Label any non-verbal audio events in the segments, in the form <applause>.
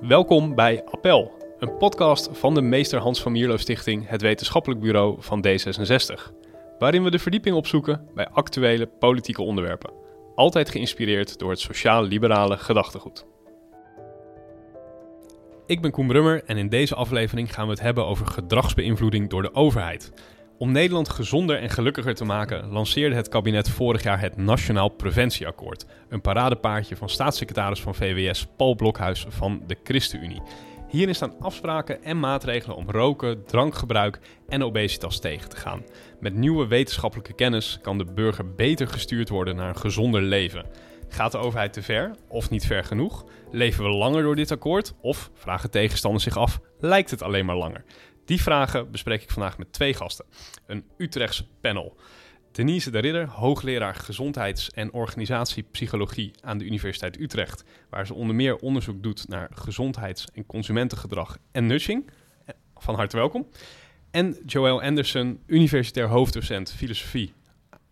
Welkom bij Appel, een podcast van de Meester Hans van Mierlo Stichting, het wetenschappelijk bureau van D66. Waarin we de verdieping opzoeken bij actuele politieke onderwerpen. Altijd geïnspireerd door het sociaal-liberale gedachtegoed. Ik ben Koen Brummer en in deze aflevering gaan we het hebben over gedragsbeïnvloeding door de overheid. Om Nederland gezonder en gelukkiger te maken, lanceerde het kabinet vorig jaar het Nationaal Preventieakkoord. Een paradepaardje van staatssecretaris van VWS Paul Blokhuis van de ChristenUnie. Hierin staan afspraken en maatregelen om roken, drankgebruik en obesitas tegen te gaan. Met nieuwe wetenschappelijke kennis kan de burger beter gestuurd worden naar een gezonder leven. Gaat de overheid te ver of niet ver genoeg? Leven we langer door dit akkoord? Of, vragen tegenstanders zich af, lijkt het alleen maar langer? Die vragen bespreek ik vandaag met twee gasten. Een Utrechtse panel. Denise de Ridder, hoogleraar gezondheids- en organisatiepsychologie aan de Universiteit Utrecht, waar ze onder meer onderzoek doet naar gezondheids- en consumentengedrag en nudging. Van harte welkom. En Joël Anderson, universitair hoofddocent filosofie,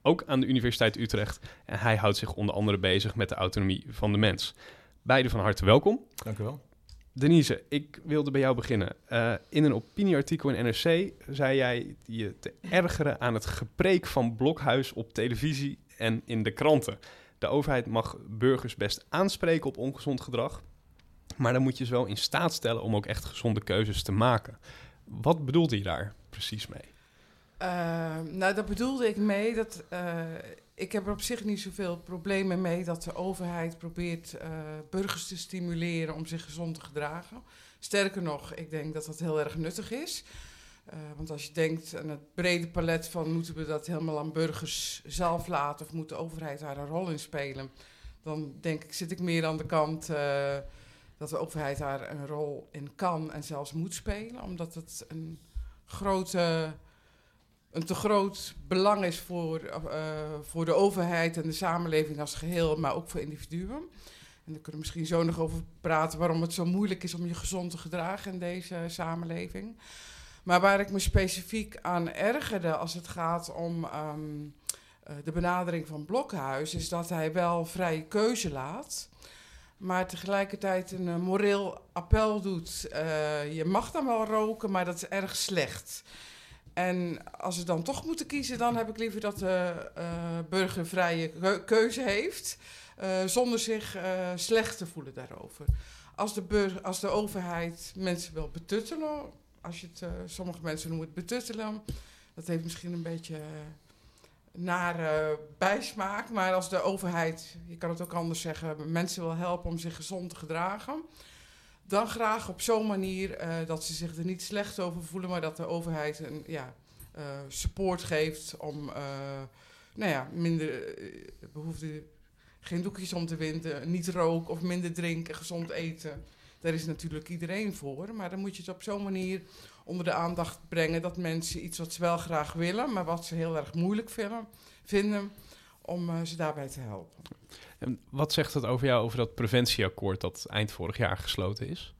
ook aan de Universiteit Utrecht. En hij houdt zich onder andere bezig met de autonomie van de mens. Beide van harte welkom. Dank u wel. Denise, ik wilde bij jou beginnen. Uh, in een opinieartikel in NRC zei jij je te ergeren aan het gepreek van Blokhuis op televisie en in de kranten. De overheid mag burgers best aanspreken op ongezond gedrag, maar dan moet je ze wel in staat stellen om ook echt gezonde keuzes te maken. Wat bedoelt hij daar precies mee? Uh, nou, daar bedoelde ik mee dat uh, ik heb er op zich niet zoveel problemen mee dat de overheid probeert uh, burgers te stimuleren om zich gezond te gedragen. Sterker nog, ik denk dat dat heel erg nuttig is. Uh, want als je denkt aan het brede palet van moeten we dat helemaal aan burgers zelf laten of moet de overheid daar een rol in spelen, dan denk ik, zit ik meer aan de kant uh, dat de overheid daar een rol in kan en zelfs moet spelen, omdat het een grote een te groot belang is voor, uh, voor de overheid en de samenleving als geheel, maar ook voor individuen. En daar kunnen we misschien zo nog over praten waarom het zo moeilijk is om je gezond te gedragen in deze samenleving. Maar waar ik me specifiek aan ergerde als het gaat om um, uh, de benadering van Blokhuis, is dat hij wel vrije keuze laat. Maar tegelijkertijd een uh, moreel appel doet. je mag dan wel roken, maar dat is erg slecht. En als ze dan toch moeten kiezen, dan heb ik liever dat de uh, burger vrije keuze heeft, uh, zonder zich uh, slecht te voelen daarover. Als de, als de overheid mensen wil betuttelen, als je het, sommige mensen noemen het betuttelen, dat heeft misschien een beetje nare bijsmaak, maar als de overheid, je kan het ook anders zeggen, mensen wil helpen om zich gezond te gedragen, dan graag op zo'n manier uh, dat ze zich er niet slecht over voelen, maar dat de overheid een ja, uh, support geeft om uh, nou ja, minder behoefte, geen doekjes om te winden, niet roken of minder drinken, gezond eten. Daar is natuurlijk iedereen voor, maar dan moet je het op zo'n manier onder de aandacht brengen dat mensen iets wat ze wel graag willen, maar wat ze heel erg moeilijk vinden, vinden om ze daarbij te helpen. En wat zegt het over jou over dat preventieakkoord dat eind vorig jaar gesloten is?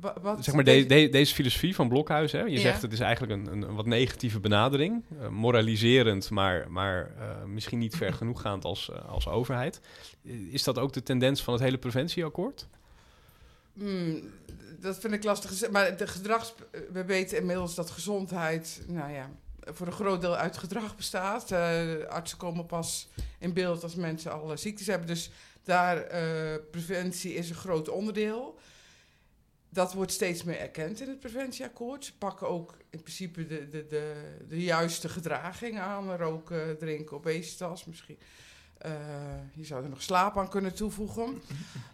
Wat, wat zeg maar de, de, deze filosofie van Blokhuis, hè? je ja. zegt het is eigenlijk een, een, een wat negatieve benadering, uh, moraliserend, maar, maar uh, misschien niet ver <laughs> genoeggaand als, uh, als overheid. Is dat ook de tendens van het hele preventieakkoord? Mm, dat vind ik lastig. Maar de gedrags, we weten inmiddels dat gezondheid, nou ja, voor een groot deel uit gedrag bestaat. Uh, artsen komen pas in beeld als mensen al ziektes hebben. Dus daar, uh, preventie is een groot onderdeel. Dat wordt steeds meer erkend in het preventieakkoord. Ze pakken ook in principe de, de, de, de juiste gedraging aan. Roken, drinken, obesitas misschien. Uh, je zou er nog slaap aan kunnen toevoegen.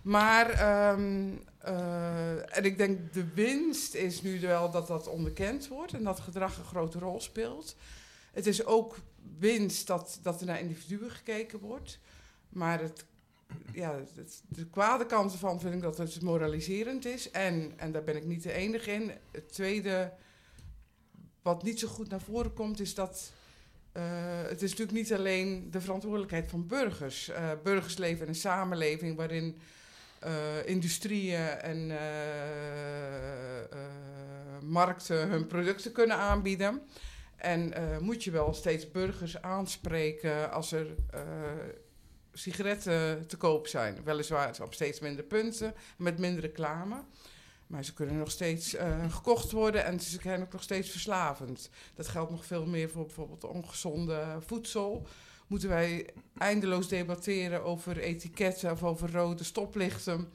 Maar, um, uh, en ik denk de winst is nu wel dat dat onderkend wordt en dat gedrag een grote rol speelt. Het is ook winst dat, dat er naar individuen gekeken wordt. Maar het, ja, de kwade kant ervan vind ik dat het moraliserend is. En, en daar ben ik niet de enige in. Het tweede, wat niet zo goed naar voren komt, is dat uh, het is natuurlijk niet alleen de verantwoordelijkheid van burgers. Uh, burgers leven in een samenleving waarin uh, industrieën en markten hun producten kunnen aanbieden. En moet je wel steeds burgers aanspreken als er sigaretten te koop zijn. Weliswaar op steeds minder punten, met minder reclame. Maar ze kunnen nog steeds uh, gekocht worden en ze zijn ook nog steeds verslavend. Dat geldt nog veel meer voor bijvoorbeeld ongezonde voedsel. Moeten wij eindeloos debatteren over etiketten of over rode stoplichten.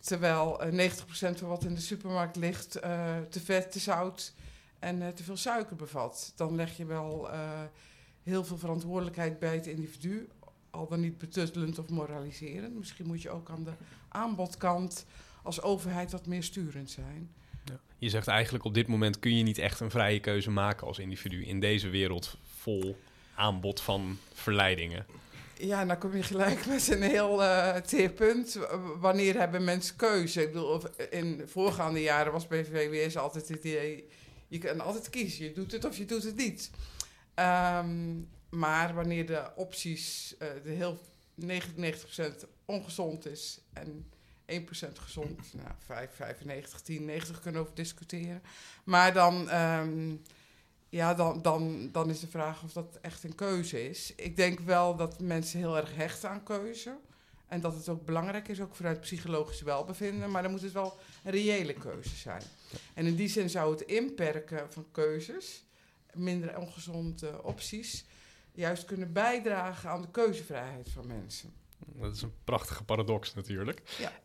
Terwijl uh, 90% van wat in de supermarkt ligt uh, te vet, te zout en te veel suiker bevat. Dan leg je wel heel veel verantwoordelijkheid bij het individu. Al dan niet betuttelend of moraliserend. Misschien moet je ook aan de aanbodkant als overheid wat meer sturend zijn. Ja. Je zegt eigenlijk op dit moment kun je niet echt een vrije keuze maken als individu in deze wereld vol aanbod van verleidingen. Ja, dan kom je gelijk met een heel uh, teer punt. Wanneer hebben mensen keuze? Ik bedoel, in voorgaande jaren was bij VWS altijd het idee... je kan altijd kiezen, je doet het of je doet het niet. Um, maar wanneer de opties, uh, de heel 99% ongezond is en 1% gezond. Nou, 5, 95, 10, 90 kunnen over discussiëren. Maar dan, um, ja, dan, dan, dan is de vraag of dat echt een keuze is. Ik denk wel dat mensen heel erg hechten aan keuze. En dat het ook belangrijk is, ook vanuit psychologisch welbevinden. Maar dan moet het wel een reële keuze zijn. En in die zin zou het inperken van keuzes, minder ongezonde opties, juist kunnen bijdragen aan de keuzevrijheid van mensen. Dat is een prachtige paradox natuurlijk.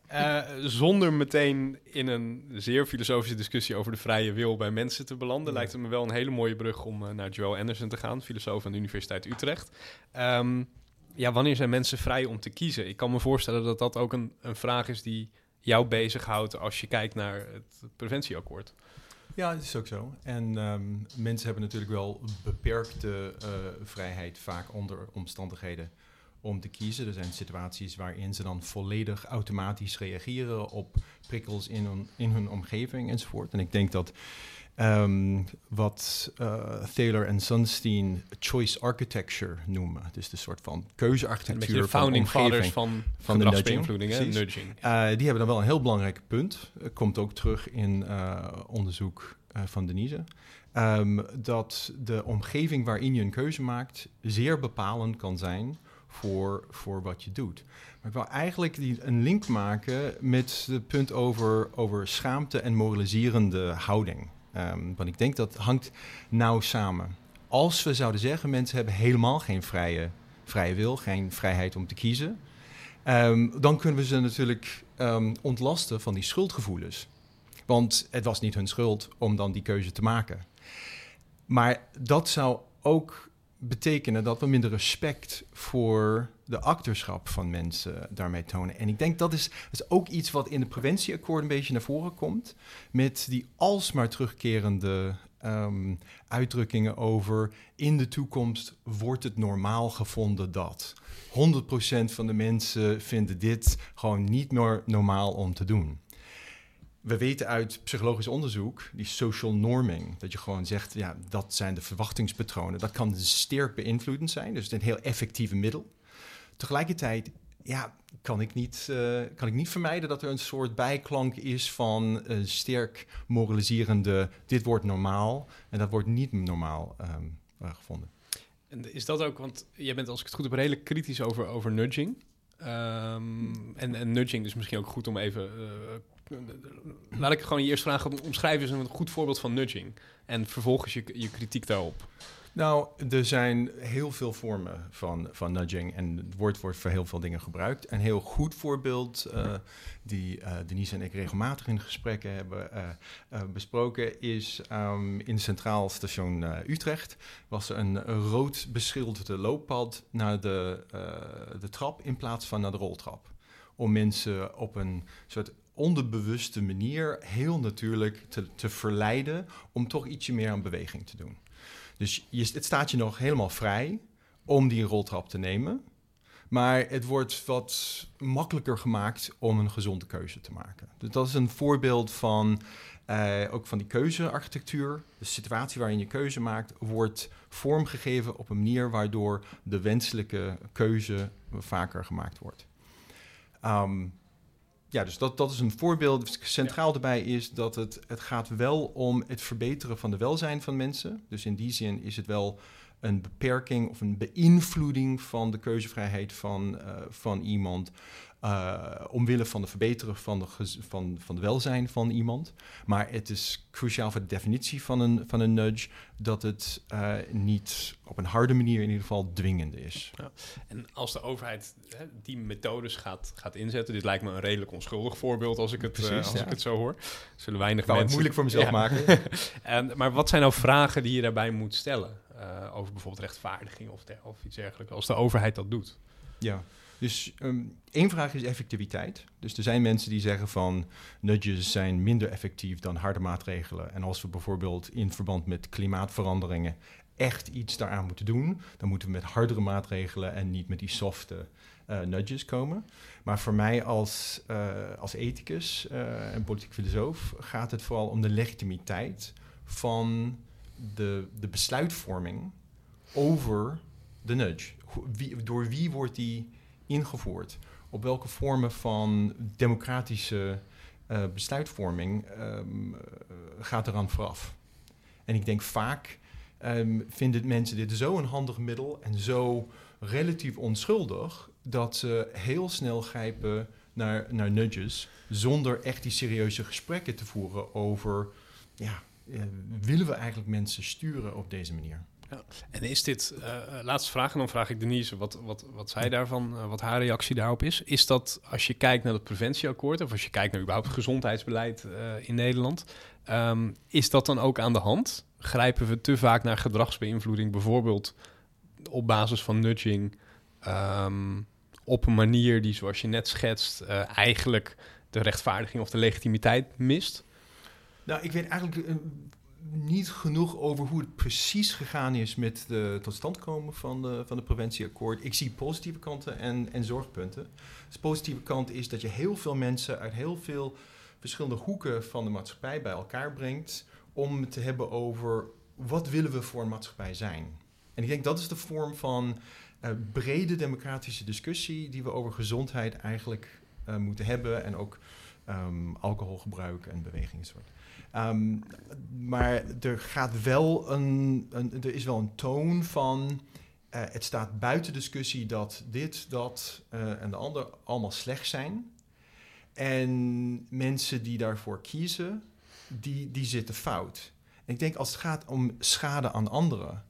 Ja. Uh, zonder meteen in een zeer filosofische discussie over de vrije wil bij mensen te belanden, lijkt het me wel een hele mooie brug om uh, naar Joel Anderson te gaan, filosoof aan de Universiteit Utrecht. Um, ja, wanneer zijn mensen vrij om te kiezen? Ik kan me voorstellen dat dat ook een, een vraag is die jou bezighoudt als je kijkt naar het preventieakkoord. Ja, dat is ook zo. En um, mensen hebben natuurlijk wel beperkte uh, vrijheid, vaak onder omstandigheden om te kiezen. Er zijn situaties waarin ze dan volledig automatisch reageren op prikkels in hun, in hun omgeving enzovoort. En ik denk dat um, wat uh, Thaler en Sunstein choice architecture noemen, dus de soort van keuzearchitectuur de founding van fathers van, van de nudging. nudging. Uh, die hebben dan wel een heel belangrijk punt. komt ook terug in onderzoek van Denise. Um, dat de omgeving waarin je een keuze maakt zeer bepalend kan zijn voor, voor wat je doet. Maar ik wil eigenlijk die, een link maken met het punt over, over schaamte en moraliserende houding. Um, want ik denk dat hangt nauw samen. Als we zouden zeggen, mensen hebben helemaal geen vrije, vrije wil, geen vrijheid om te kiezen, um, dan kunnen we ze natuurlijk um, ontlasten van die schuldgevoelens. Want het was niet hun schuld om dan die keuze te maken. Maar dat zou ook betekenen dat we minder respect voor de acterschap van mensen daarmee tonen. En ik denk dat is, is ook iets wat in de preventieakkoord een beetje naar voren komt. Met die alsmaar terugkerende um, uitdrukkingen over in de toekomst wordt het normaal gevonden dat. 100% van de mensen vinden dit gewoon niet meer normaal om te doen we weten uit psychologisch onderzoek, die social norming, dat je gewoon zegt, ja, dat zijn de verwachtingspatronen. Dat kan sterk beïnvloedend zijn, dus het is een heel effectieve middel. Tegelijkertijd, ja, kan ik niet, uh, kan ik niet vermijden dat er een soort bijklank is van sterk moraliserende, dit wordt normaal en dat wordt niet normaal um, uh, gevonden. En is dat ook, want jij bent als ik het goed heb redelijk kritisch over, over nudging. Um, en, nudging is misschien ook goed om even uh, laat ik gewoon je eerst vragen, omschrijven eens een goed voorbeeld van nudging. En vervolgens je, je kritiek daarop. Nou, er zijn heel veel vormen van, van nudging en het woord wordt voor heel veel dingen gebruikt. Een heel goed voorbeeld uh, die uh, Denise en ik regelmatig in gesprekken hebben uh, besproken is um, in Centraal Station Utrecht was er een rood beschilderde looppad naar de, de trap in plaats van naar de roltrap. Om mensen op een soort onderbewuste manier heel natuurlijk te, te verleiden om toch ietsje meer aan beweging te doen. Dus je, het staat je nog helemaal vrij om die roltrap te nemen. Maar het wordt wat makkelijker gemaakt om een gezonde keuze te maken. Dus dat is een voorbeeld van uh, ook van die keuzearchitectuur. De situatie waarin je keuze maakt, wordt vormgegeven op een manier waardoor de wenselijke keuze vaker gemaakt wordt. Um, ja, dus dat, dat is een voorbeeld. Centraal erbij is dat het, het gaat wel om het verbeteren van de welzijn van mensen. Dus in die zin is het wel een beperking of een beïnvloeding van de keuzevrijheid van, uh, van iemand. Uh, omwille van de verbeteren van de, van, van de welzijn van iemand. Maar het is cruciaal voor de definitie van een, van een nudge dat het uh, niet op een harde manier in ieder geval dwingend is. Ja. En als de overheid hè, die methodes gaat, gaat inzetten, dit lijkt me een redelijk onschuldig voorbeeld als ik het, Precies, uh, als ja. ik het zo hoor. Zullen weinig mensen... het moeilijk voor mezelf ja. maken. <laughs> en, maar wat zijn nou vragen die je daarbij moet stellen over bijvoorbeeld rechtvaardiging of, of iets dergelijks, als de overheid dat doet? Ja. Dus um, één vraag is effectiviteit. Dus er zijn mensen die zeggen van nudges zijn minder effectief dan harde maatregelen. En als we bijvoorbeeld in verband met klimaatveranderingen echt iets daaraan moeten doen, dan moeten we met hardere maatregelen en niet met die softe uh, nudges komen. Maar voor mij als, uh, als ethicus uh, en politiek filosoof gaat het vooral om de legitimiteit van de, de besluitvorming over de nudge. Wie, door wie wordt die ingevoerd? Op welke vormen van democratische uh, besluitvorming um, uh, gaat eraan vooraf? En ik denk vaak um, vinden mensen dit zo een handig middel en zo relatief onschuldig dat ze heel snel grijpen naar, naar nudges zonder echt die serieuze gesprekken te voeren over, ja, uh, willen we eigenlijk mensen sturen op deze manier? En is dit, uh, laatste vraag, en dan vraag ik Denise wat, wat, wat zij daarvan, uh, wat haar reactie daarop is. Is dat als je kijkt naar het preventieakkoord, of als je kijkt naar überhaupt gezondheidsbeleid uh, in Nederland, um, is dat dan ook aan de hand? Grijpen we te vaak naar gedragsbeïnvloeding, bijvoorbeeld op basis van nudging, um, op een manier die, zoals je net schetst, eigenlijk de rechtvaardiging of de legitimiteit mist? Nou, ik weet eigenlijk niet genoeg over hoe het precies gegaan is met de totstandkomen van de, van de preventieakkoord. Ik zie positieve kanten en, en zorgpunten. De positieve kant is dat je heel veel mensen uit heel veel verschillende hoeken van de maatschappij bij elkaar brengt om het te hebben over wat willen we voor een maatschappij zijn. En ik denk dat is de vorm van uh, brede democratische discussie die we over gezondheid eigenlijk uh, moeten hebben en ook um, alcoholgebruik en bewegingssoort. Um, maar er gaat wel een, er is wel een toon van. Uh, het staat buiten discussie dat dit, dat uh, en de ander allemaal slecht zijn. En mensen die daarvoor kiezen, die, die zitten fout. Ik denk als het gaat om schade aan anderen,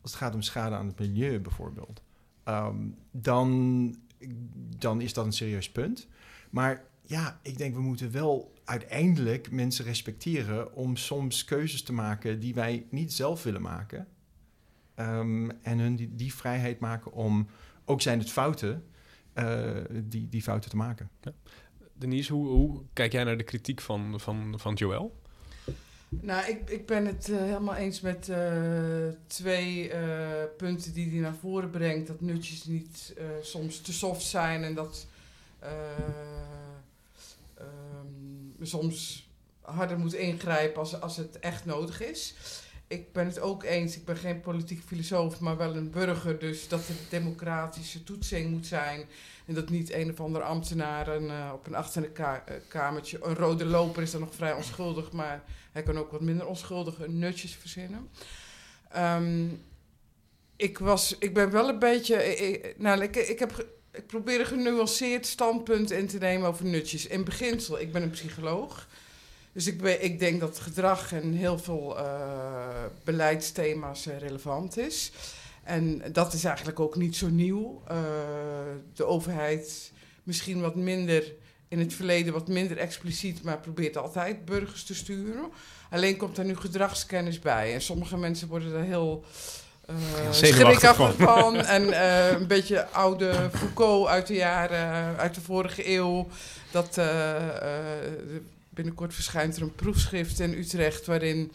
als het gaat om schade aan het milieu bijvoorbeeld, um, dan, dan is dat een serieus punt. Maar ja, ik denk we moeten wel uiteindelijk mensen respecteren om soms keuzes te maken die wij niet zelf willen maken. Um, en hun die, die, vrijheid maken om, ook zijn het fouten, uh, die, die fouten te maken. Ja. Denise, hoe, hoe, kijk jij naar de kritiek van, van, van Joël? Nou, ik, ik ben het uh, helemaal eens met uh, twee punten die hij naar voren brengt. Dat nutjes niet soms te soft zijn en dat um, soms harder moet ingrijpen als, als het echt nodig is. Ik ben het ook eens, ik ben geen politiek filosoof, maar wel een burger. Dus dat er democratische toetsing moet zijn. En dat niet een of ander ambtenaar een, uh, op een achterkamertje... Een rode loper is dan nog vrij onschuldig, maar hij kan ook wat minder onschuldige nutjes verzinnen. Um, ik, was, ik ben wel een beetje... Ik, nou, ik, ik heb ik probeer een genuanceerd standpunt in te nemen over nutjes. In beginsel, ik ben een psycholoog. Dus ik, ben, ik denk dat gedrag en heel veel uh, beleidsthema's uh, relevant is. En dat is eigenlijk ook niet zo nieuw. Uh, de overheid misschien wat minder, in het verleden wat minder expliciet, maar probeert altijd burgers te sturen. Alleen komt er nu gedragskennis bij. En sommige mensen worden er heel uh, schrikachtig van. <laughs> en uh, een beetje oude Foucault uit de jaren, uit de vorige eeuw. Dat uh, binnenkort verschijnt er een proefschrift in Utrecht waarin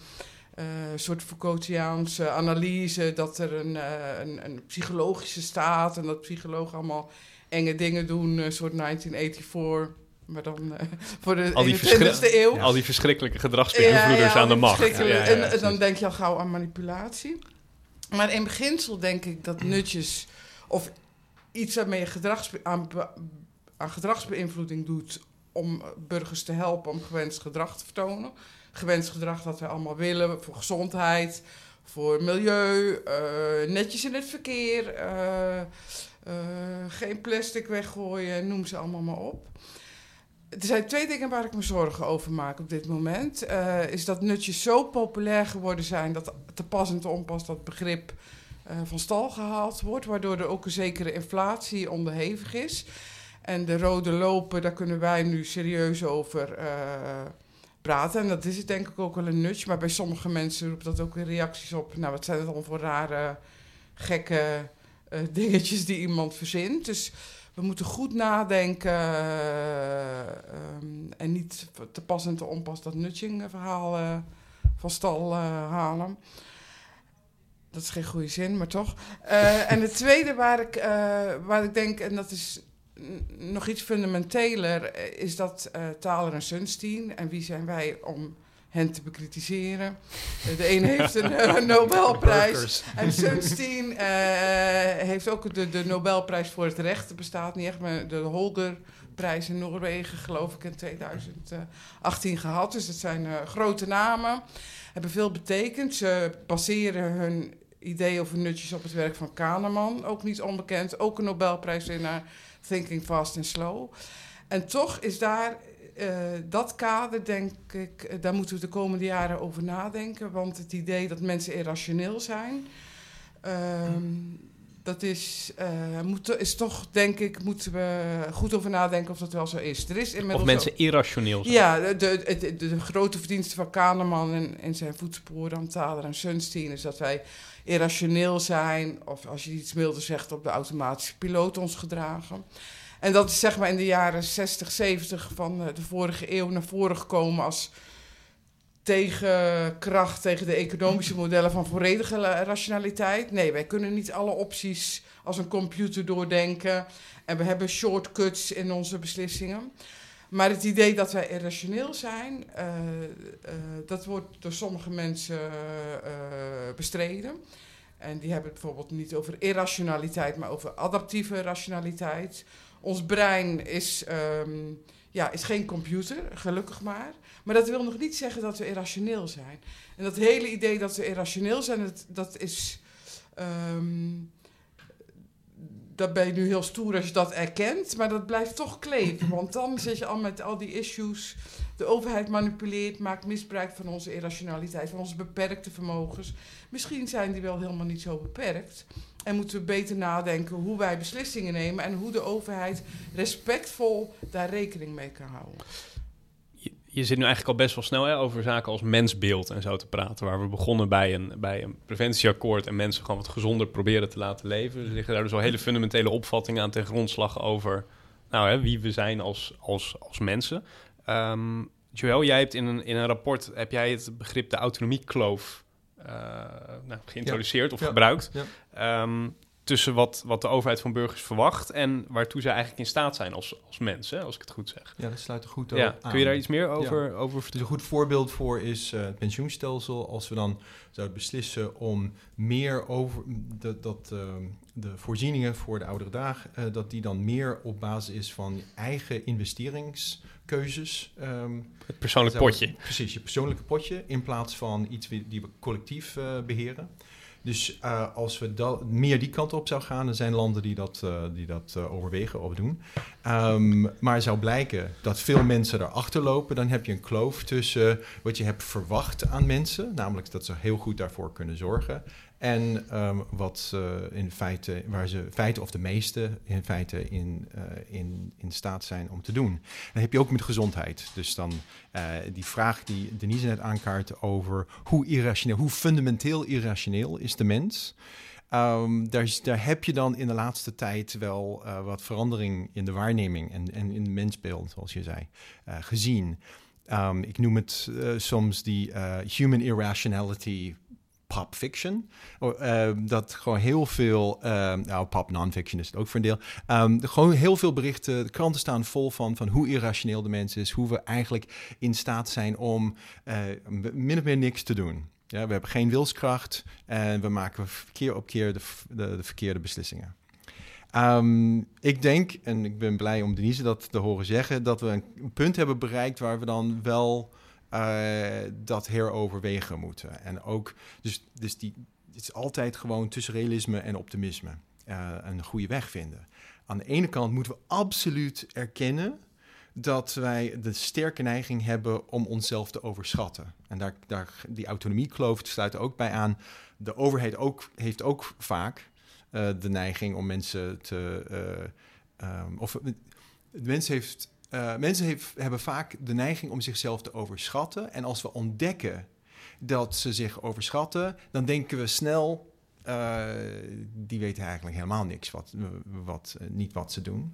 een soort Foucaultiaanse analyse dat er een, een, een, psychologische staat en dat psychologen allemaal enge dingen doen, een soort 1984. Maar dan voor de al die 20e eeuw. Ja, al die verschrikkelijke gedragsbeïnvloeders ja, ja, aan de macht. en, en dan denk je al gauw aan manipulatie. Maar in beginsel denk ik dat nutjes of iets waarmee je gedrags, aan, aan gedragsbeïnvloeding doet om burgers te helpen om gewenst gedrag te vertonen. Gewenst gedrag dat we allemaal willen voor gezondheid, voor milieu, eh, netjes in het verkeer, eh, eh, geen plastic weggooien, noem ze allemaal maar op. Er zijn twee dingen waar ik me zorgen over maak op dit moment. Eh, is dat nutjes zo populair geworden zijn dat te pas en te onpas dat begrip eh, van stal gehaald wordt, waardoor er ook een zekere inflatie onderhevig is. En de rode lopen, daar kunnen wij nu serieus over eh, praten. En dat is het denk ik ook wel een nutje. Maar bij sommige mensen roept dat ook weer reacties op. Nou, wat zijn het allemaal voor rare, gekke dingetjes die iemand verzint. Dus we moeten goed nadenken eh, ehm, en niet te pas en te onpas dat nudging-verhaal eh, van stal eh, halen. Dat is geen goede zin, maar toch. Eh, en het <laughs> tweede waar ik, eh, waar ik denk, en dat is nog iets fundamenteler, eh, is dat eh Thaler en Sunstein. En wie zijn wij om hen te bekritiseren? Eh, de een heeft een eh, Nobelprijs. En Sunstein eh, heeft ook de, de Nobelprijs voor het recht. Bestaat niet echt, maar de Holgerprijs in Noorwegen, geloof ik, in 2018 gehad. Dus het zijn eh, grote namen, hebben veel betekend. Ze baseren hun idee over nutjes op het werk van Kahneman, ook niet onbekend. Ook een Nobelprijswinnaar, Thinking Fast and Slow. En toch is daar eh, dat kader, denk ik, eh, daar moeten we de komende jaren over nadenken. Want het idee dat mensen irrationeel zijn, ehm, dat is, eh, moet, is toch, denk ik, moeten we goed over nadenken of dat wel zo is. Er is inmiddels Of mensen irrationeel zijn. ja, de, de, de, de grote verdienste van Kahneman en, en zijn voetsporen aan Thaler en Sunstein is dat wij irrationeel zijn, of als je iets milder zegt, op de automatische piloot ons gedragen. En dat is zeg maar in de jaren 60, 70 van eh, de vorige eeuw naar voren gekomen als tegenkracht tegen de economische modellen van volledige rationaliteit. Nee, wij kunnen niet alle opties als een computer doordenken. En we hebben shortcuts in onze beslissingen. Maar het idee dat wij irrationeel zijn, eh, eh, dat wordt door sommige mensen bestreden. En die hebben het bijvoorbeeld niet over irrationaliteit, maar over adaptieve rationaliteit. Ons brein is, ehm, ja, is geen computer, gelukkig maar. Maar dat wil nog niet zeggen dat we irrationeel zijn. En dat hele idee dat we irrationeel zijn, dat, dat is. ehm, dat ben je nu heel stoer als je dat erkent, maar dat blijft toch kleven. Want dan zit je al met al die issues. De overheid manipuleert, maakt misbruik van onze irrationaliteit, van onze beperkte vermogens. Misschien zijn die wel helemaal niet zo beperkt. En moeten we beter nadenken hoe wij beslissingen nemen en hoe de overheid respectvol daar rekening mee kan houden. Je, zit nu eigenlijk al best wel snel hè, over zaken als mensbeeld en zo te praten. Waar we begonnen bij een, bij een preventieakkoord en mensen gewoon wat gezonder proberen te laten leven. Er liggen daar dus al hele fundamentele opvattingen aan ten grondslag over nou, hè, wie we zijn als, als, als mensen. Ehm Joël, jij hebt in een, in een rapport heb jij het begrip de autonomiekloof nou, geïntroduceerd of gebruikt. Ehm, tussen wat, wat de overheid van burgers verwacht en waartoe zij eigenlijk in staat zijn als, als mensen, als ik het goed zeg. Ja, dat sluit er goed Ja, aan. kun je daar iets meer over, over Dus vertellen? een goed voorbeeld voor is eh, het pensioenstelsel. Als we dan zouden beslissen om meer over dat, dat ehm, de voorzieningen voor de oudere dag, eh, dat die dan meer op basis is van eigen investeringskeuzes. ehm, Het persoonlijk potje. Precies, je persoonlijke potje in plaats van iets die we collectief eh, beheren. Dus eh, als we meer die kant op zou gaan, er zijn landen die dat, eh, die dat overwegen of doen. Ehm, maar zou blijken dat veel mensen erachter lopen, dan heb je een kloof tussen wat je hebt verwacht aan mensen, namelijk dat ze heel goed daarvoor kunnen zorgen. En ehm, wat ze in feite, waar ze feiten of de meeste in feite in, eh, in, in staat zijn om te doen. Dan heb je ook met gezondheid. Dus dan eh, die vraag die Denise net aankaart over hoe irrationeel, hoe fundamenteel irrationeel is de mens. Ehm, daar, daar heb je dan in de laatste tijd wel eh, wat verandering in de waarneming en, en in het mensbeeld, zoals je zei, gezien. Ehm, ik noem het soms die human irrationality pop fiction. Oh, ehm, dat gewoon heel veel, ehm, nou pop non-fiction is het ook voor een deel. Ehm, gewoon heel veel berichten, de kranten staan vol van, van hoe irrationeel de mens is, hoe we eigenlijk in staat zijn om eh, min of meer niks te doen. Ja, we hebben geen wilskracht en we maken keer op keer de, de, de verkeerde beslissingen. Ik denk, en ik ben blij om Denise dat te horen zeggen, dat we een punt hebben bereikt waar we dan wel uh, dat heroverwegen moeten. En ook, dus, dus die, het is altijd gewoon tussen realisme en optimisme uh, een goede weg vinden. Aan de ene kant moeten we absoluut erkennen dat wij de sterke neiging hebben om onszelf te overschatten. En daar, daar, die autonomiekloof sluit ook bij aan. De overheid ook, heeft ook vaak uh, de neiging om mensen te. Of mensen, heeft, uh, mensen hebben vaak de neiging om zichzelf te overschatten. En als we ontdekken dat ze zich overschatten, dan denken we snel. die weten eigenlijk helemaal niks, wat, wat, niet wat ze doen.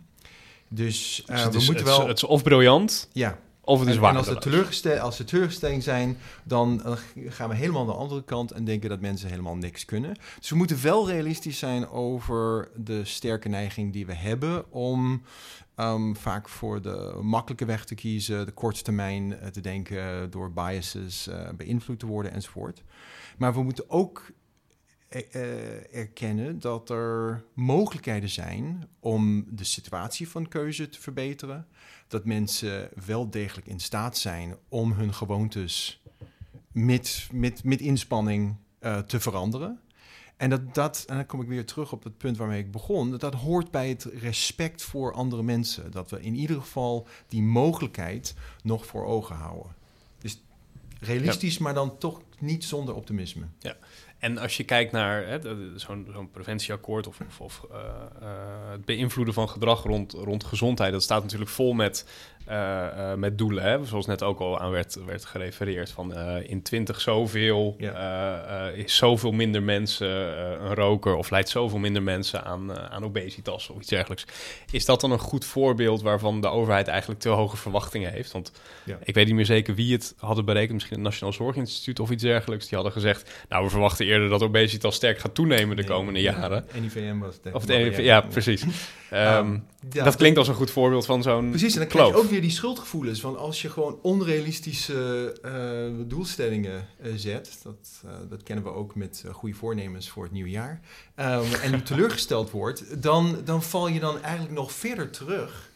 Dus, dus we moeten wel. Het is of briljant. Ja. Of het is waar. En als teleurgestel, als er teleurstelling zijn, dan gaan we helemaal aan de andere kant en denken dat mensen helemaal niks kunnen. Dus we moeten wel realistisch zijn over de sterke neiging die we hebben om um, vaak voor de makkelijke weg te kiezen, de korte termijn uh, te denken, door biases uh, beïnvloed te worden enzovoort. Maar we moeten ook erkennen dat er mogelijkheden zijn om de situatie van keuze te verbeteren. Dat mensen wel degelijk in staat zijn om hun gewoontes met, met, met inspanning te veranderen. En, dat, dat, en dan kom ik weer terug op het punt waarmee ik begon. Dat, dat hoort bij het respect voor andere mensen. Dat we in ieder geval die mogelijkheid nog voor ogen houden. Dus realistisch, ja. maar dan toch niet zonder optimisme. Ja. En als je kijkt naar zo'n preventieakkoord of, of, of uh, uh, het beïnvloeden van gedrag rond, rond gezondheid, dat staat natuurlijk vol met, uh, met doelen. Hè? Zoals net ook al aan werd, werd gerefereerd. Van in 20 zoveel ja. is zoveel minder mensen een roker of leidt zoveel minder mensen aan, aan obesitas of iets dergelijks. Is dat dan een goed voorbeeld waarvan de overheid eigenlijk te hoge verwachtingen heeft? Want ja. ik weet niet meer zeker wie het hadden berekend, misschien het Nationaal Zorginstituut of iets dergelijks. Die hadden gezegd, nou we verwachten eerder dat obesitas sterk gaat toenemen de komende jaren. NIVM was het. Of de NIVM, ja, precies. um, <laughs> ja, dat klinkt als een goed voorbeeld van zo'n Precies, en dan krijg je ook weer die schuldgevoelens. Want als je gewoon onrealistische uh, doelstellingen uh, zet... Dat, uh, dat kennen we ook met goede voornemens voor het nieuwe jaar... Um, en je <laughs> teleurgesteld wordt, dan, dan val je dan eigenlijk nog verder terug...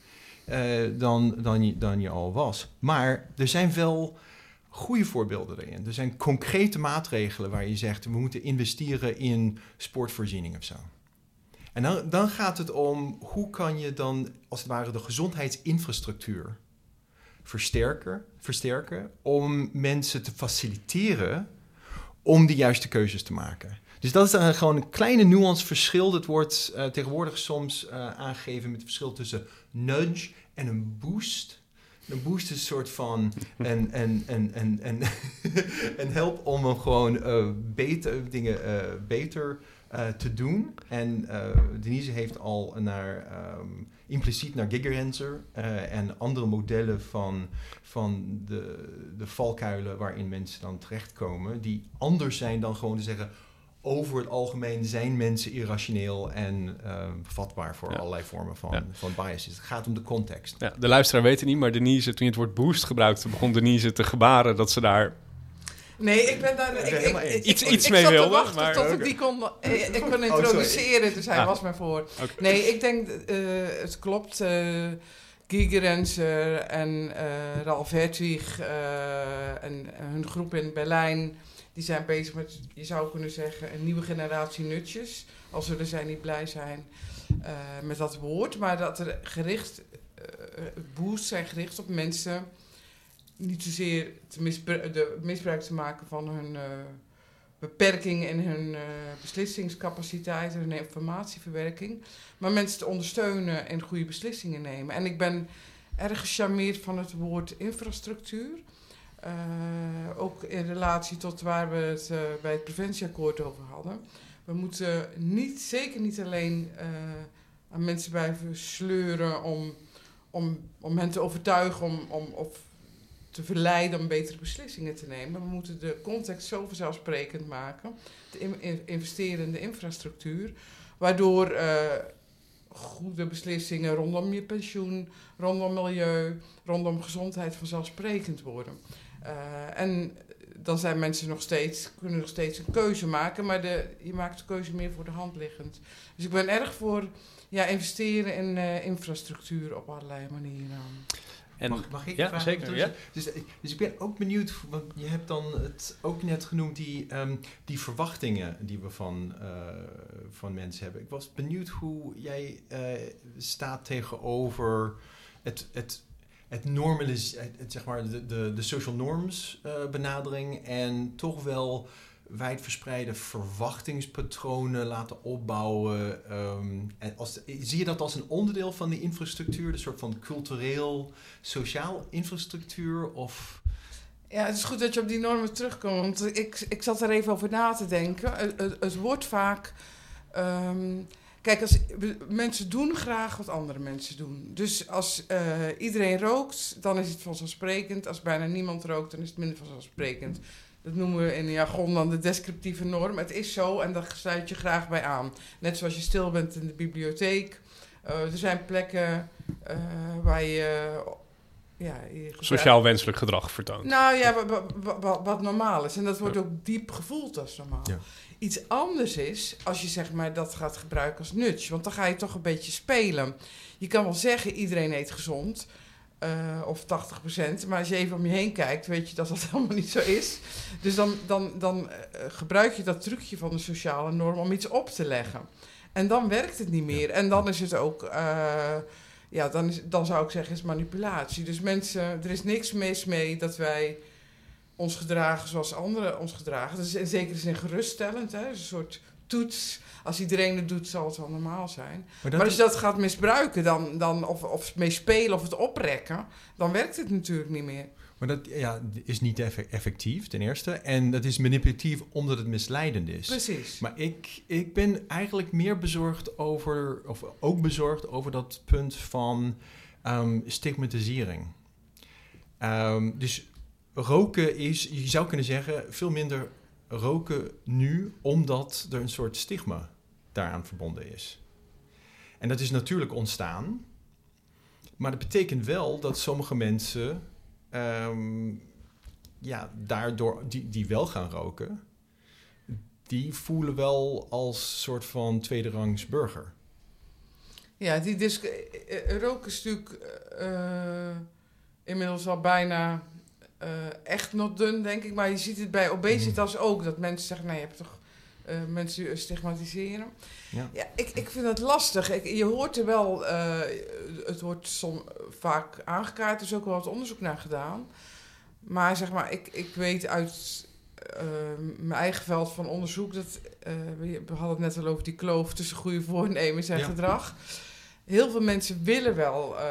dan, dan, je, dan je al was. Maar er zijn wel goede voorbeelden erin. Er zijn concrete maatregelen waar je zegt... we moeten investeren in sportvoorziening of zo. En dan, dan gaat het om hoe kan je dan als het ware de gezondheidsinfrastructuur versterken, versterken om mensen te faciliteren om de juiste keuzes te maken. Dus dat is dan gewoon een kleine nuanceverschil. Dat wordt uh, tegenwoordig soms uh, aangegeven met het verschil tussen nudge en een boost. Een boost een soort van en, en, en, en, en, <laughs> en help om hem gewoon uh, beter, dingen uh, beter uh, te doen. En Denise heeft al naar, um, impliciet naar Gigarenzer en andere modellen van, van de, de valkuilen waarin mensen dan terechtkomen, die anders zijn dan gewoon te zeggen over het algemeen zijn mensen irrationeel en uh, vatbaar voor ja. allerlei vormen van, ja. van biases. Het gaat om de context. Ja, de luisteraar weet het niet, maar Denise, toen je het woord boost gebruikte, begon Denise te gebaren dat ze daar Nee, ik ben daar ik, ik, ik, iets, iets ik, mee wilde. wachten maar, tot okay. ik die kon, ik, ik kon introduceren, oh, dus hij ah. was maar voor. Okay. Nee, ik denk, uh, het klopt. Uh, Gigerenzer en uh, Ralf Hertwig en hun groep in Berlijn die zijn bezig met, je zou kunnen zeggen, een nieuwe generatie nutjes. Al zullen zij niet blij zijn uh, met dat woord. Maar dat er gericht, uh, boosts zijn gericht op mensen. Niet zozeer te de misbruik te maken van hun uh, beperking in hun beslissingscapaciteit en hun informatieverwerking. Maar mensen te ondersteunen en goede beslissingen nemen. En ik ben erg gecharmeerd van het woord infrastructuur. Uh, ook in relatie tot waar we het uh, bij het preventieakkoord over hadden. We moeten niet, zeker niet alleen uh, aan mensen blijven sleuren om, om, om hen te overtuigen om, om, of te verleiden om betere beslissingen te nemen. We moeten de context zo vanzelfsprekend maken, te in, investeren in de infrastructuur, waardoor goede beslissingen rondom je pensioen, rondom milieu, rondom gezondheid vanzelfsprekend worden. Uh, en dan zijn mensen nog steeds, kunnen nog steeds een keuze maken, maar de, je maakt de keuze meer voor de hand liggend. Dus ik ben erg voor ja, investeren in uh, infrastructuur op allerlei manieren. En, mag, mag ik ja, vragen zeker, ja. er is? Dus, dus ik ben ook benieuwd, want je hebt dan het ook net genoemd, die, ehm, die verwachtingen die we van, eh, van mensen hebben. Ik was benieuwd hoe jij eh, staat tegenover het, het, het normalis, zeg maar de, de, de social norms eh, benadering en toch wel wijdverspreide verwachtingspatronen laten opbouwen. ehm, en als, zie je dat als een onderdeel van die infrastructuur, de soort van cultureel, sociaal infrastructuur? Of Ja, het is goed dat je op die normen terugkomt. Want ik, ik zat er even over na te denken. Het, het, het wordt vaak. ehm, kijk, als, mensen doen graag wat andere mensen doen. Dus als eh, iedereen rookt, dan is het vanzelfsprekend. Als bijna niemand rookt, dan is het minder vanzelfsprekend. Dat noemen we in de jargon dan de descriptieve norm. Het is zo en daar sluit je graag bij aan. Net zoals je stil bent in de bibliotheek. Eh, er zijn plekken eh, waar je. ja, je Sociaal wenselijk gedrag vertoont. nou ja, wa- wa- wa- wa- wat normaal is. En dat wordt Ja. ook diep gevoeld als normaal. Ja. Iets anders is als je zeg maar dat gaat gebruiken als nudge. Want dan ga je toch een beetje spelen. Je kan wel zeggen iedereen eet gezond. eh, of 80%. Maar als je even om je heen kijkt, weet je dat dat <laughs> helemaal niet zo is. Dus dan, dan, dan eh, gebruik je dat trucje van de sociale norm om iets op te leggen. En dan werkt het niet meer. En dan is het ook... eh, ja, dan, is, dan zou ik zeggen is manipulatie. Dus mensen, er is niks mis mee dat wij ons gedragen zoals anderen ons gedragen. Dat is in zekere zin geruststellend. Hè? Een soort toets. Als iedereen het doet, zal het wel normaal zijn. maar maar als je dat gaat misbruiken, dan, dan, of, of mee spelen of het oprekken, dan werkt het natuurlijk niet meer. Maar dat ja, is niet effe- effectief, ten eerste. En dat is manipulatief omdat het misleidend is. Precies. Maar ik, ik ben eigenlijk meer bezorgd over, of ook bezorgd over dat punt van ehm, stigmatisering. Ehm, dus roken is, je zou kunnen zeggen, veel minder roken nu, omdat er een soort stigma daaraan verbonden is. En dat is natuurlijk ontstaan, maar dat betekent wel dat sommige mensen ehm, ja, daardoor, die, die wel gaan roken, die voelen wel als soort van tweederangs burger. Ja, die eh, eh, roken is natuurlijk eh, inmiddels al bijna eh, echt not done, denk ik. Maar je ziet het bij obesitas ook, dat mensen zeggen, nou je hebt toch eh, mensen stigmatiseren. Ja. Ja, ik, ik vind het lastig. Ik, je hoort er wel, eh, het wordt som, vaak aangekaart, er is ook wel wat onderzoek naar gedaan. Maar zeg maar, ik, ik weet uit eh, mijn eigen veld van onderzoek dat eh, we, hadden het net al over die kloof tussen goede voornemens en Ja. gedrag. Heel veel mensen willen wel eh,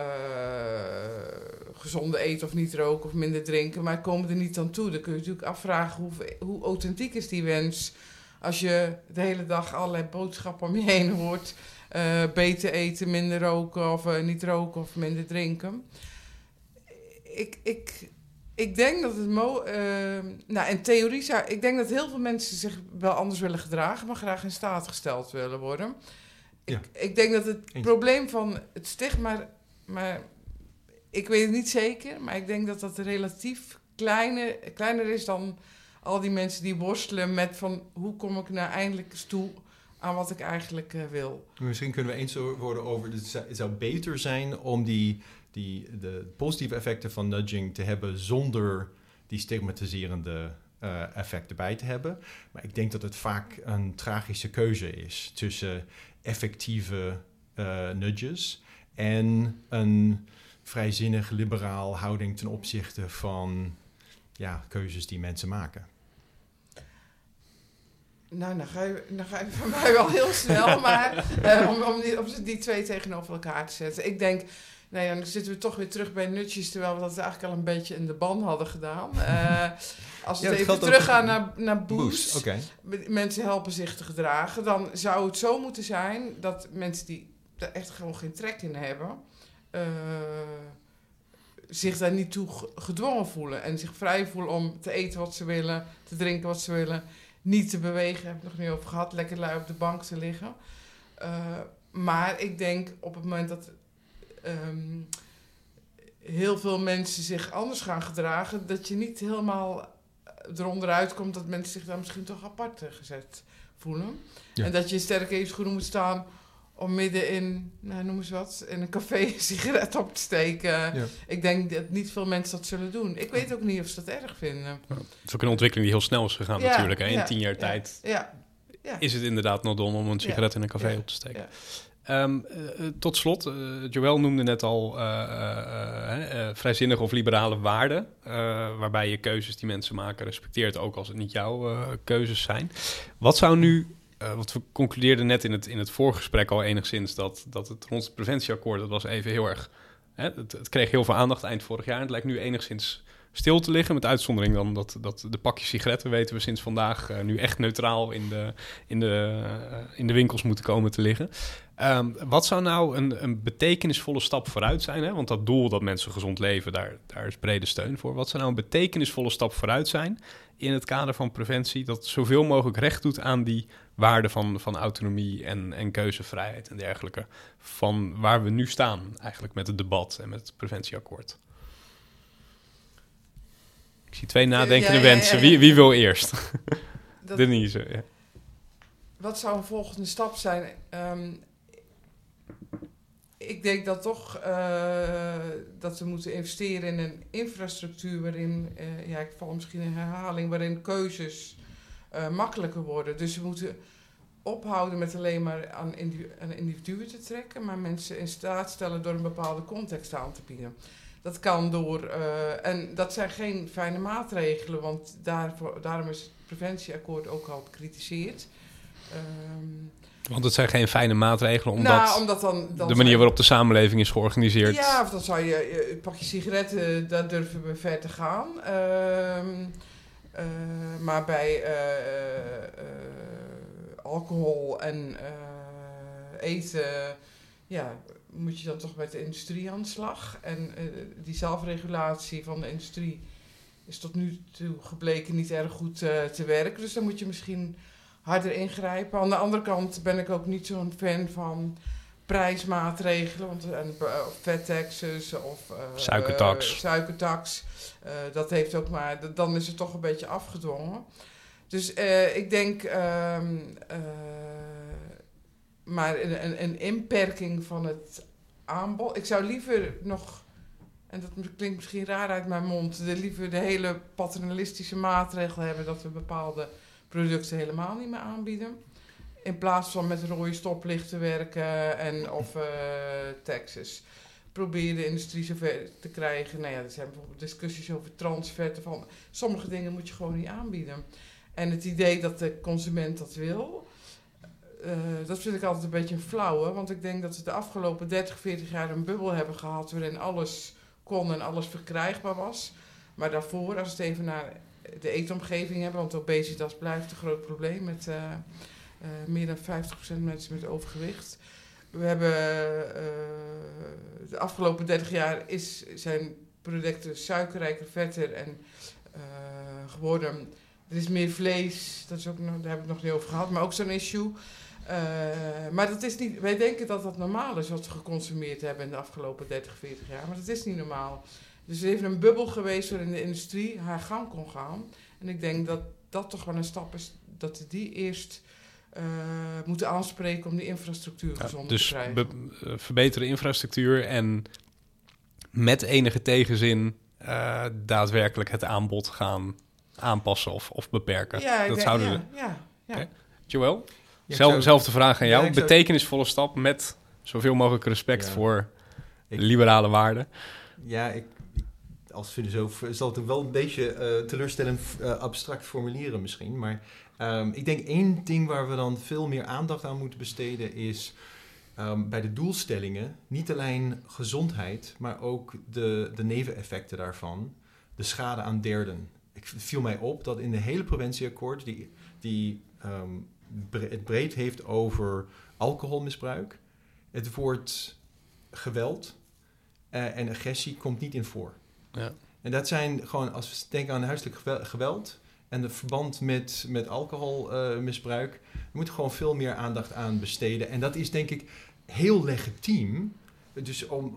gezonde eten of niet roken of minder drinken, maar komen er niet aan toe. Dan kun je natuurlijk afvragen hoe, hoe authentiek is die wens als je de hele dag allerlei boodschappen om je heen hoort. eh, beter eten, minder roken of eh, niet roken of minder drinken. Ik, ik, ik denk dat het mo eh, nou in theorie zou ik denk dat heel veel mensen zich wel anders willen gedragen, maar graag in staat gesteld willen worden. Ja. Ik, ik denk dat het Eens. probleem van het stigma, maar ik weet het niet zeker, maar ik denk dat dat relatief kleine, kleiner is dan al die mensen die worstelen met van hoe kom ik nou eindelijk eens toe aan wat ik eigenlijk eh, wil. Misschien kunnen we eens worden over, het zou- het zou beter zijn om die, die, de positieve effecten van nudging te hebben zonder die stigmatiserende eh, effecten bij te hebben. Maar ik denk dat het vaak een tragische keuze is tussen effectieve eh, nudges en een vrijzinnig liberaal houding ten opzichte van ja, keuzes die mensen maken. Nou, dan ga je, dan ga je van mij wel heel snel, <laughs> maar eh, om, om, die, om die twee tegenover elkaar te zetten. Ik denk, nou ja, dan zitten we toch weer terug bij nutjes, terwijl we dat eigenlijk al een beetje in de ban hadden gedaan. <laughs> Eh, als we Ja, even ook teruggaan naar, naar Boost, mensen helpen zich te gedragen, dan zou het zo moeten zijn dat mensen die er echt gewoon geen trek in hebben, eh, zich daar niet toe ge- gedwongen voelen en zich vrij voelen om te eten wat ze willen, te drinken wat ze willen, niet te bewegen, heb ik nog niet over gehad, lekker lui op de bank te liggen. Eh, maar ik denk op het moment dat ehm, heel veel mensen zich anders gaan gedragen, dat je niet helemaal eronder uitkomt dat mensen zich daar misschien toch apart eh, gezet voelen. Ja. En dat je sterk je schoenen moet staan om midden in, nou, noem eens wat, in een café een sigaret op te steken. Ja. Ik denk dat niet veel mensen dat zullen doen. Ik weet ook niet of ze dat erg vinden. Het is ook een ontwikkeling die heel snel is gegaan Ja, natuurlijk. Hè? In ja, tien jaar ja, tijd Ja, ja. is het inderdaad nog dom om een sigaret in een café ja, op te steken. ja. Ehm, eh, eh, tot slot, eh Joël noemde net al vrijzinnige of liberale waarden, waarbij je keuzes die mensen maken respecteert, ook als het niet jouw keuzes zijn. Wat zou nu, eh want we concludeerden net in het, in het voorgesprek al enigszins dat, dat het het preventieakkoord, dat was even heel erg, hè, het, het kreeg heel veel aandacht eind vorig jaar en het lijkt nu enigszins stil te liggen, met uitzondering dan dat, dat de pakjes sigaretten, weten we sinds vandaag, eh, nu echt neutraal in de, in, de, eh, in de winkels moeten komen te liggen. Ehm, wat zou nou een, een betekenisvolle stap vooruit zijn? Hè? Want dat doel dat mensen gezond leven, daar, daar is brede steun voor. Wat zou nou een betekenisvolle stap vooruit zijn in het kader van preventie, dat zoveel mogelijk recht doet aan die waarden van, van autonomie en, en keuzevrijheid en dergelijke, van waar we nu staan eigenlijk met het debat en met het preventieakkoord? Ik zie twee nadenkende Ja, ja, ja, wensen. Wie, wie wil eerst? Dat- <laughs> Denise. Ja. Wat zou een volgende stap zijn? Ehm, ik denk dat toch eh, dat we moeten investeren in een infrastructuur waarin, eh, ja, ik val misschien in herhaling, waarin keuzes eh, makkelijker worden. Dus we moeten ophouden met alleen maar aan, individu- aan individuen te trekken, maar mensen in staat stellen door een bepaalde context aan te bieden. Dat kan door, en dat zijn geen fijne maatregelen, want daarvoor, daarom is het preventieakkoord ook al bekritiseerd. Ehm, Want het zijn geen fijne maatregelen, omdat, nou, omdat dan, dan de manier je- waarop de samenleving is georganiseerd. Ja, of dan zou je, je pak je sigaretten, daar durven we ver te gaan. Ehm, eh, maar bij eh, eh, eh, alcohol en eh, eten, ja, moet je dan toch met de industrie aan de slag. En eh, die zelfregulatie van de industrie is tot nu toe gebleken niet erg goed eh, te werken. Dus dan moet je misschien harder ingrijpen. Aan de andere kant ben ik ook niet zo'n fan van prijsmaatregelen, want en, uh, vettaxes of uh, Suikertax. Uh, suikertax. Uh, dat heeft ook maar, dan is het toch een beetje afgedwongen. Dus ik denk, um, maar een, een, een, inperking van het aanbod. Ik zou liever nog, en dat klinkt misschien raar uit mijn mond, de, liever de hele paternalistische maatregel hebben dat we bepaalde producten helemaal niet meer aanbieden. In plaats van met rode stoplichten werken en of uh, taxes. Probeer de industrie zover te krijgen. Nou ja, er zijn bijvoorbeeld discussies over transvetten. Van sommige dingen moet je gewoon niet aanbieden. En het idee dat de consument dat wil, uh, dat vind ik altijd een beetje een flauwe. Want ik denk dat we de afgelopen 30, 40 jaar een bubbel hebben gehad waarin alles kon en alles verkrijgbaar was. Maar daarvoor, als het even naar de eetomgeving hebben, want obesitas blijft een groot probleem met uh, uh, meer dan 50% mensen met overgewicht. We hebben uh, de afgelopen 30 jaar is, zijn producten suikerrijker, vetter en geworden. Er is meer vlees, dat is ook nog, daar hebben we het nog niet over gehad, maar ook zo'n issue. Maar dat is niet, wij denken dat dat normaal is wat we geconsumeerd hebben in de afgelopen 30, 40 jaar, maar dat is niet normaal. Dus er is even een bubbel geweest waarin de industrie haar gang kon gaan. En ik denk dat dat toch wel een stap is, dat we die eerst uh, moeten aanspreken om die infrastructuur ja, gezond dus te krijgen. Dus uh, verbeteren infrastructuur en met enige tegenzin uh, daadwerkelijk het aanbod gaan aanpassen of, of beperken. Ja, dat denk, zouden ja, we. Ja, ja. Okay. Joël, Ja, Zelf, zou- zelfde vraag aan jou. Ja, ik zou- Betekenisvolle stap met zoveel mogelijk respect Ja. voor Ik- liberale waarden. Ja, ik- als filosoof zal het wel een beetje eh, teleurstellend eh, abstract formuleren misschien. Maar ehm, ik denk één ding waar we dan veel meer aandacht aan moeten besteden is ehm, bij de doelstellingen niet alleen gezondheid, maar ook de, de neveneffecten daarvan, de schade aan derden. Ik, viel mij op dat in de hele preventieakkoord, die, die ehm, het breed heeft over alcoholmisbruik, het woord geweld eh, en agressie komt niet in voor. Ja. En dat zijn gewoon, als we denken aan huiselijk gewe- geweld en de verband met, met alcoholmisbruik, uh, we moeten gewoon veel meer aandacht aan besteden. En dat is denk ik heel legitiem. Dus om,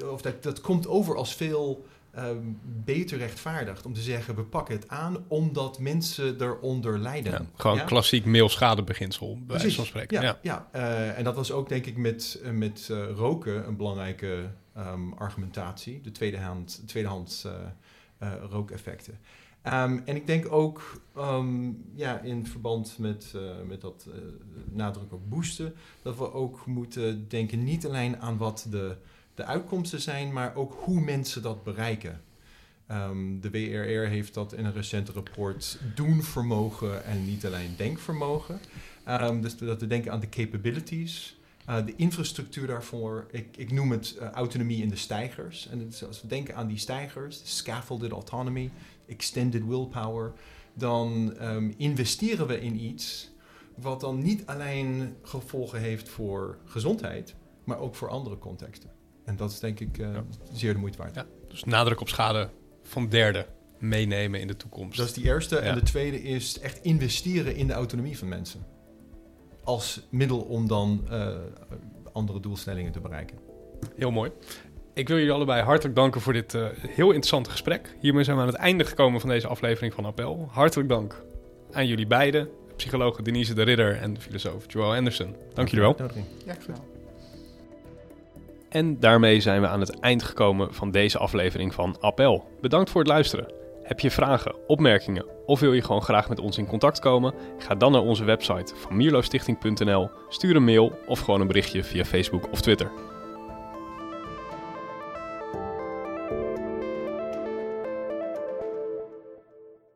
eh, of dat, dat komt over als veel ehm, beter rechtvaardigt om te zeggen we pakken het aan omdat mensen eronder lijden. Ja, gewoon Ja? klassiek mailschadebeginsel, bij wijze van spreken. Ja, Ja. ja. eh, en dat was ook denk ik met, eh, met eh, roken een belangrijke ehm, argumentatie. De tweedehand, tweedehands eh, eh, rookeffecten. Ehm, en ik denk ook ehm, ja, in verband met, eh, met dat nadruk op boosten, dat we ook moeten denken niet alleen aan wat de, de uitkomsten zijn, maar ook hoe mensen dat bereiken. De WRR heeft dat in een recent rapport doenvermogen en niet alleen denkvermogen. Dus dat we denken aan de capabilities, eh, de infrastructuur daarvoor. Ik, ik noem het eh, autonomie in de stijgers. En het als we denken aan die stijgers, scaffolded autonomy, extended willpower, dan ehm, investeren we in iets wat dan niet alleen gevolgen heeft voor gezondheid, maar ook voor andere contexten. En dat is denk ik eh, Ja. zeer de moeite waard. Ja. Dus nadruk op schade van derden meenemen in de toekomst. Dat is die eerste. Ja. En de tweede is echt investeren in de autonomie van mensen. Als middel om dan eh, andere doelstellingen te bereiken. Heel mooi. Ik wil jullie allebei hartelijk danken voor dit eh, heel interessante gesprek. Hiermee zijn we aan het einde gekomen van deze aflevering van Appel. Hartelijk dank aan jullie beiden, psycholoog Denise de Ridder en de filosoof Joel Anderson. Dank jullie wel. Ja, wel. En daarmee zijn we aan het eind gekomen van deze aflevering van Appel. Bedankt voor het luisteren. Heb je vragen, opmerkingen of wil je gewoon graag met ons in contact komen? Ga dan naar onze website van mierlostichting.nl, stuur een mail of gewoon een berichtje via Facebook of Twitter.